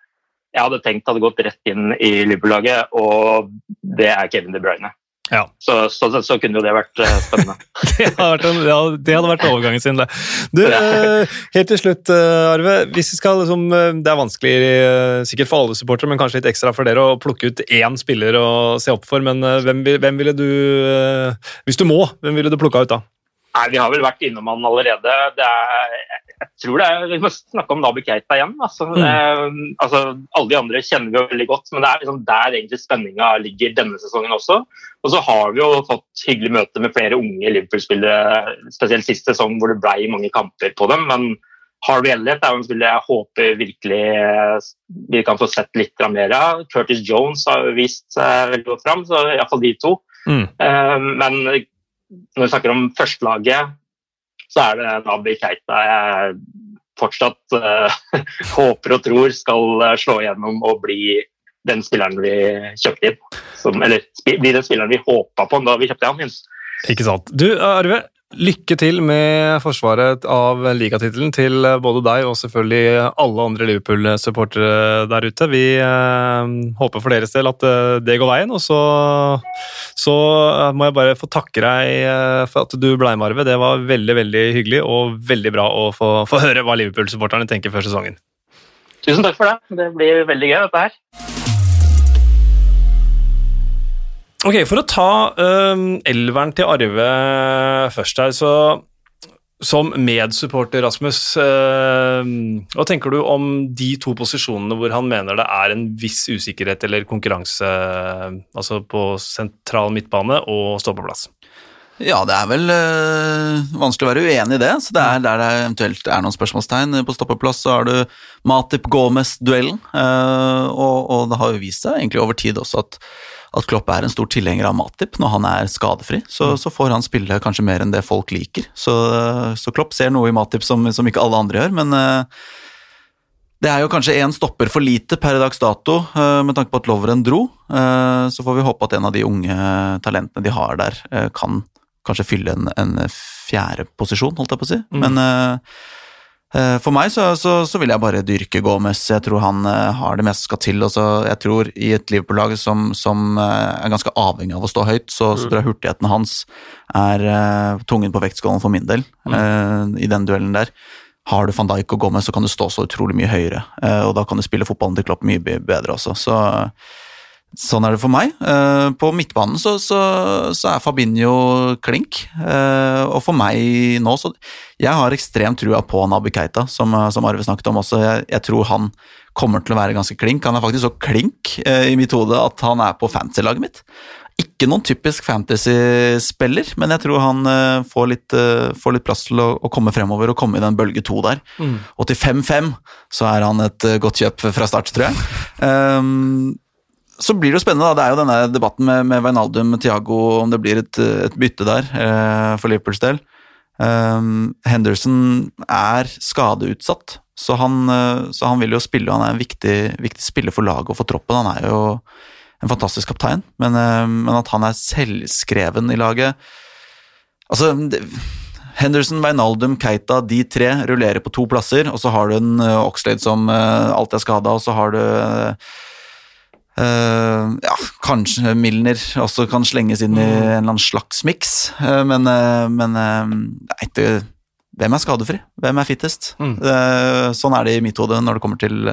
jeg hadde tenkt hadde gått rett inn i Liverpool-laget, og det er Kevin De Bruyne. Ja. Så, så, så, kunne jo det vært uh, spennende. det, hadde vært en, ja, det hadde vært overgangen sin, det. Du, uh, helt til slutt, uh, Arve. hvis vi skal, liksom, Det er vanskelig sikkert for alle supportere, men kanskje litt ekstra for dere å plukke ut én spiller å se opp for. Men hvem, hvem, ville du Hvis du må, hvem ville du plukka ut da? Nei, Vi har vel vært innom han allerede. Det er, jeg tror det er, Vi må snakke om Nabi Keita igjen. Altså, mm. eh, altså, alle de andre kjenner vi jo veldig godt, men det er liksom der egentlig spenninga ligger denne sesongen også. Og så har vi jo fått hyggelig møte med flere unge Liverpool-spillere, spesielt sist sesong hvor det ble mange kamper på dem. men Harvey Elliot er en spiller jeg håper virkelig eh, vi kan få sett litt mer av. Curtis Jones har vist seg veldig godt fram, så iallfall de to. Mm. Uh, men når vi snakker om førstelaget, så er det Nabi Keita jeg fortsatt uh, håper og tror skal eh, slå igjennom og bli den spilleren vi kjøpte inn. Som, eller bli den spilleren vi håpa på da vi kjøpte han inn. Ikke sant. Du, Arve, Lykke til med forsvaret av ligatittelen til både deg og selvfølgelig alle andre Liverpool-supportere der ute. Vi eh, håper for deres del at eh, det går veien. Og så, så, må jeg bare få takke deg eh, for at du ble med, Arve. Det var veldig veldig hyggelig og veldig bra å få, få høre hva Liverpool-supporterne tenker før sesongen. Tusen takk for det. Det blir veldig gøy, dette her. Ok, For å ta um, elveren til Arve først her, så som medsupporter, Rasmus, hva tenker du om de to posisjonene hvor han mener det er en viss usikkerhet eller konkurranse, altså på sentral midtbane og stoppeplass? Ja, det er vel øh, vanskelig å være uenig i det. så det er Der det eventuelt er noen spørsmålstegn på stoppeplass, så har du Matip Gomez-duellen. Øh, og, og, det har jo vist seg egentlig over tid også at at Klopp er en stor tilhenger av Matip når han er skadefri. Så, mm. så, får han spille kanskje mer enn det folk liker. Så, så Klopp ser noe i Matip som, som, ikke alle andre gjør, men uh, det er jo kanskje én stopper for lite per dags dato, uh, med tanke på at Lovren dro. Uh, så får vi håpe at en av de unge talentene de har der, kan kanskje fylle en, en fjerde posisjon, holdt jeg på å si. Mm. Men Eh, for meg så, så, så, vil jeg bare dyrke Gomez. Jeg tror han uh, har det meste skal til. Også, jeg tror I et Liverpool-lag som, som uh, er ganske avhengig av å stå høyt, så, mm. så tror jeg hurtigheten hans er uh, tungen på vektskålen for min del mm. i den duellen der. Har du van Dijk og Gomez, så kan du stå så utrolig mye høyere. og da kan du spille fotballen til Klopp mye bedre også. Så Sånn er det for meg. Uh, på midtbanen så, så, så, er Fabinho klink. Uh, og for meg nå så Jeg har ekstremt trua på Nabi Keita, som, som Arve snakket om også. Jeg, jeg, tror han kommer til å være ganske klink. Han er faktisk så klink i mitt hode at han er på fantasy-laget mitt. Ikke noen typisk fantasy-spiller, men jeg tror han får litt, får, litt, plass til å, å, komme fremover og komme i den bølge to der. Mm. Og til 5-5 så er han et godt kjøp fra start, tror jeg. Um, så blir det jo spennende. da, Det er jo denne debatten med, med Wijnaldum Thiago, om det blir et, et bytte der eh, for Liverpools del. Um, Henderson er skadeutsatt, så han, eh, så han, vil jo spille. Han er en viktig, viktig spiller for laget og for troppen. Han er jo en fantastisk kaptein, men, uh, men at han er selvskreven i laget Altså det, Henderson, Wijnaldum, Keita, de tre rullerer på to plasser, og så har du en uh, Oxlade som alltid er skada, og så har du uh, ja, kanskje Milner også kan slenges inn i mm. en eller annen slags miks, uh, men, uh, men det, hvem er skadefri? Hvem er fittest? Mm. sånn er det i mitt hode når det kommer til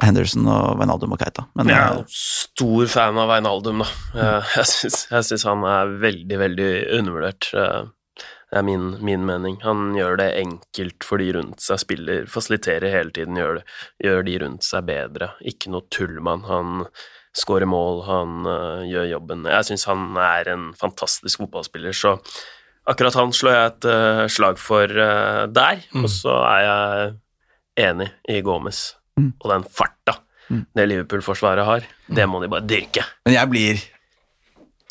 Henderson og Wijnaldum og Keita. Men, jeg er stor fan av Wijnaldum, da. Jeg syns han er veldig, veldig undervurdert. Det er min, min, mening. Han gjør det enkelt for de rundt seg, spiller, fasiliterer hele tiden, gjør, det, gjør de rundt seg bedre. Ikke noe tullmann. Han skårer mål, han uh, gjør jobben. Jeg syns han er en fantastisk fotballspiller, så akkurat han slår jeg et uh, slag for uh, der. Mm. Og så er jeg enig i Gomez. Mm. Og den farta Mm. det Liverpool-forsvaret har, det må de bare dyrke. Men jeg blir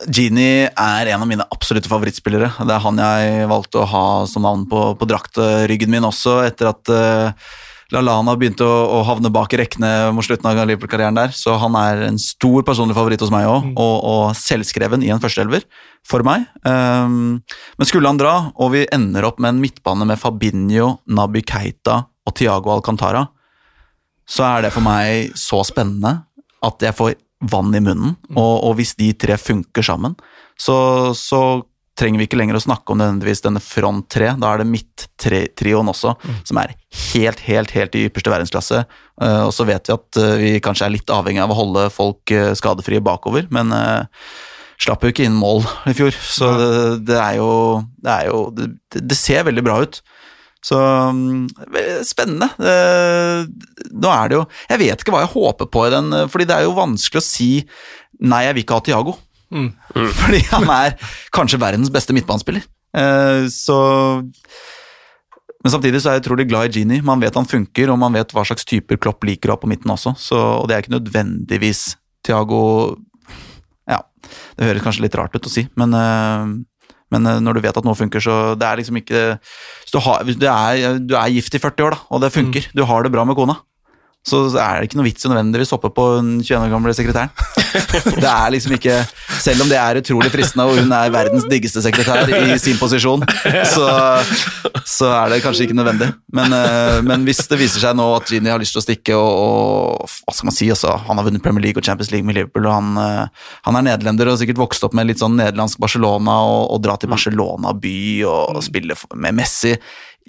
Genie er en av mine absolutte favorittspillere. Det er han jeg valgte å ha som navn på, på draktryggen min også, etter at uh, LaLana begynte å, å havne bak i rekkene mot slutten av Liverpool-karrieren der. Så han er en stor personlig favoritt hos meg òg, Mm. og, og selvskreven i en førsteelver for meg. Um, men skulle han dra, og vi ender opp med en midtbane med Fabinho, Naby Keita og Tiago Alcantara, så er det for meg så spennende at jeg får vann i munnen. Og, og hvis de tre funker sammen, så, så trenger vi ikke lenger å snakke om nødvendigvis denne front tre. Da er det midt-trioen også, som er helt, helt, helt i ypperste verdensklasse. Uh, og så vet vi at uh, vi kanskje er litt avhengig av å holde folk uh, skadefrie bakover, men slapp jo ikke inn mål i fjor. Så det, det er jo, det, er jo det, det ser veldig bra ut. Så mm, spennende. Eh, nå er det jo Jeg vet ikke hva jeg håper på i den, eh, fordi det er jo vanskelig å si nei, jeg vil ikke ha Tiago. Mm. Fordi han er kanskje verdens beste midtbanespiller. Eh, så Men samtidig så er jeg utrolig glad i Genie. Man vet han funker, og man vet hva slags typer Klopp liker å ha på midten også. Så, og det er ikke nødvendigvis Tiago Ja, det høres kanskje litt rart ut å si, men men eh, når du vet at noe funker, så det er liksom ikke du, har, du, er, du er gift i 40 år, da, og det funker, du har det bra med kona, så er det ikke noe vits i nødvendigvis hoppe på den 21 år gamle sekretæren. Det er liksom ikke Selv om det er utrolig fristende, og hun er verdens diggeste sekretær i sin posisjon, så, så er det kanskje ikke nødvendig. Men, eh, men hvis det viser seg nå at Gini har lyst til å stikke, og, og hva skal man si, altså, han har vunnet Premier League og Champions League med Liverpool, og han, eh, han er nederlender og sikkert vokst opp med litt sånn nederlandsk Barcelona, og, og dra til Barcelona by og spille med Messi.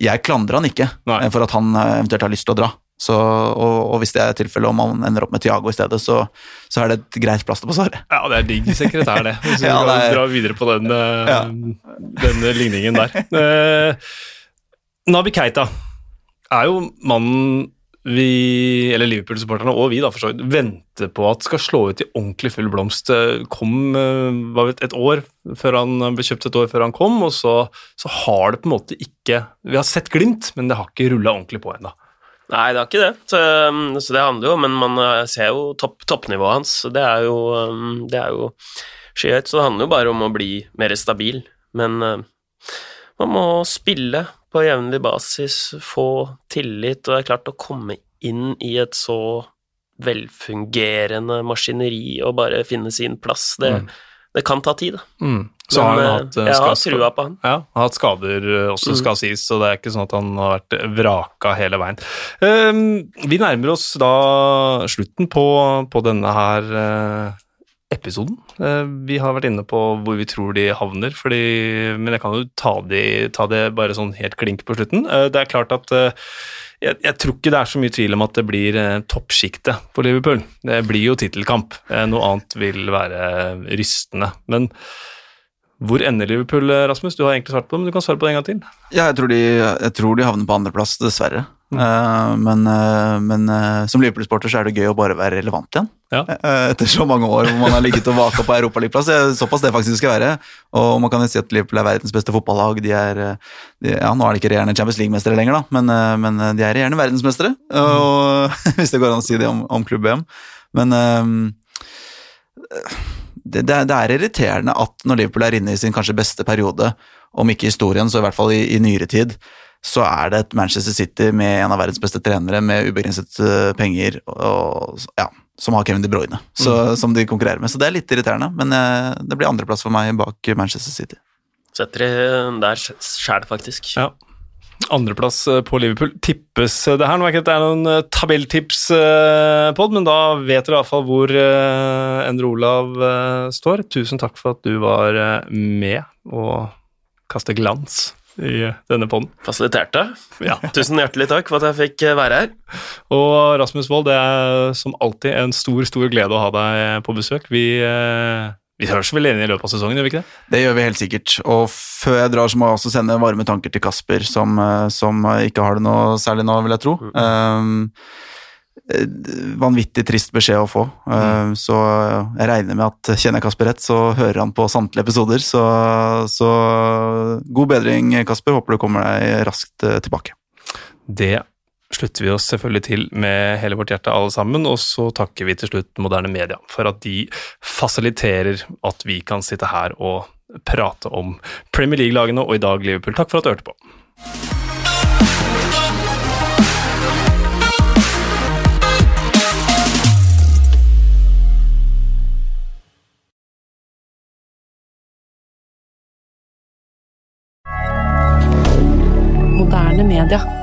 Jeg klandrer han ikke Nei. for at han eh, eventuelt har lyst til å dra. Så, og, og hvis det er tilfellet, om man ender opp med Tiago i stedet, så, så er det et greit plaster på såret. Ja, det er digg sekretær, det. Hvis vi Ja, det er- dra videre på den, eh, Ja. den ligningen der. Eh, Nabi Keita er jo mannen vi, eller Liverpool-supporterne og vi da for så vidt, venter på at skal slå ut i ordentlig full blomst. Kom eh, vet, et år før han ble kjøpt et år før han kom, og så, så har det på en måte ikke Vi har sett glimt, men det har ikke rulla ordentlig på ennå. Nei, det har ikke det. Så, um, så det handler jo Men man uh, ser jo topp, toppnivået hans. så Det er jo, um, det er jo skyhøyt. Så det handler jo bare om å bli mer stabil. Men uh, man må spille på jevnlig basis, få tillit, og det er klart å komme inn i et så velfungerende maskineri og bare finne sin plass, det, Mm. det kan ta tid. da. Så har han hatt eh, jeg har trua på han. Ja, har hatt skader eh, også, Mm. skal sies, så det er ikke sånn at han har vært vraka hele veien. Um, vi nærmer oss da slutten på, på denne her uh, episoden. Uh, vi har vært inne på hvor vi tror de havner, fordi, men jeg kan jo ta, de, ta det bare sånn helt klink på slutten. Uh, det er klart at uh, jeg, jeg tror ikke det er så mye tvil om at det blir eh, toppsjiktet på Liverpool. Det blir jo tittelkamp. Eh, noe annet vil være rystende. Men hvor ender Liverpool, Rasmus? Du har egentlig svart på det, men du kan svare på det en gang til. Ja, jeg tror de, jeg tror de havner på andreplass, dessverre. Eh, men uh, men uh, som Liverpool-sporter så er det gøy å bare være relevant igjen. Ja. Eh, etter så mange år hvor man har ligget og vaka på europaligaplass. Såpass det faktisk skal være. Og man kan jo si at Liverpool er verdens beste fotballag. De er, eh, de, ja, Nå er de ikke regjerende Champions League-mestere lenger, da, men, eh, men eh, de er regjerende verdensmestere. Og, hvis det går an å si det om, om klubb-VM. Men eh, det, det, er, det er irriterende at når Liverpool er inne i sin kanskje beste periode, om ikke i historien, så i hvert fall i, i nyere tid, så er det et Manchester City med en av verdens beste trenere med ubegrenset eh, penger, og, ja, som har Kevin De Bruyne, så, som de konkurrerer med. Så det er litt irriterende, men eh, det blir andreplass for meg bak Manchester City. Setter de der sjæl, faktisk. Ja. Andreplass eh, på Liverpool tippes eh, det her. Nå er ikke dette noen eh, tabelltips-pod, men da vet dere iallfall hvor Endre Olav står. Tusen takk for at du var med og kaste glans i denne poden. Fasiliterte. Ja. Tusen hjertelig takk for at jeg fikk være her. Og Rasmus Wold, det er som alltid en stor, stor glede å ha deg på besøk. Vi, vi høres vel enige i løpet av sesongen, gjør vi ikke det? Det gjør vi helt sikkert. Og før jeg drar, så må jeg også sende varme tanker til Kasper, som, eh, som ikke har det noe særlig nå, vil jeg tro. Um, vanvittig trist beskjed å få. Eh, Så jeg regner med at kjenner jeg Kasper rett, så hører han på samtlige episoder. Så, så god bedring, Kasper. Håper du kommer deg raskt tilbake. Det slutter vi oss selvfølgelig til med hele vårt hjerte, alle sammen. Og så takker vi til slutt moderne media for at de fasiliterer at vi kan sitte her og prate om Premier League-lagene, og i dag Liverpool. Takk for at du hørte på. Moderne media.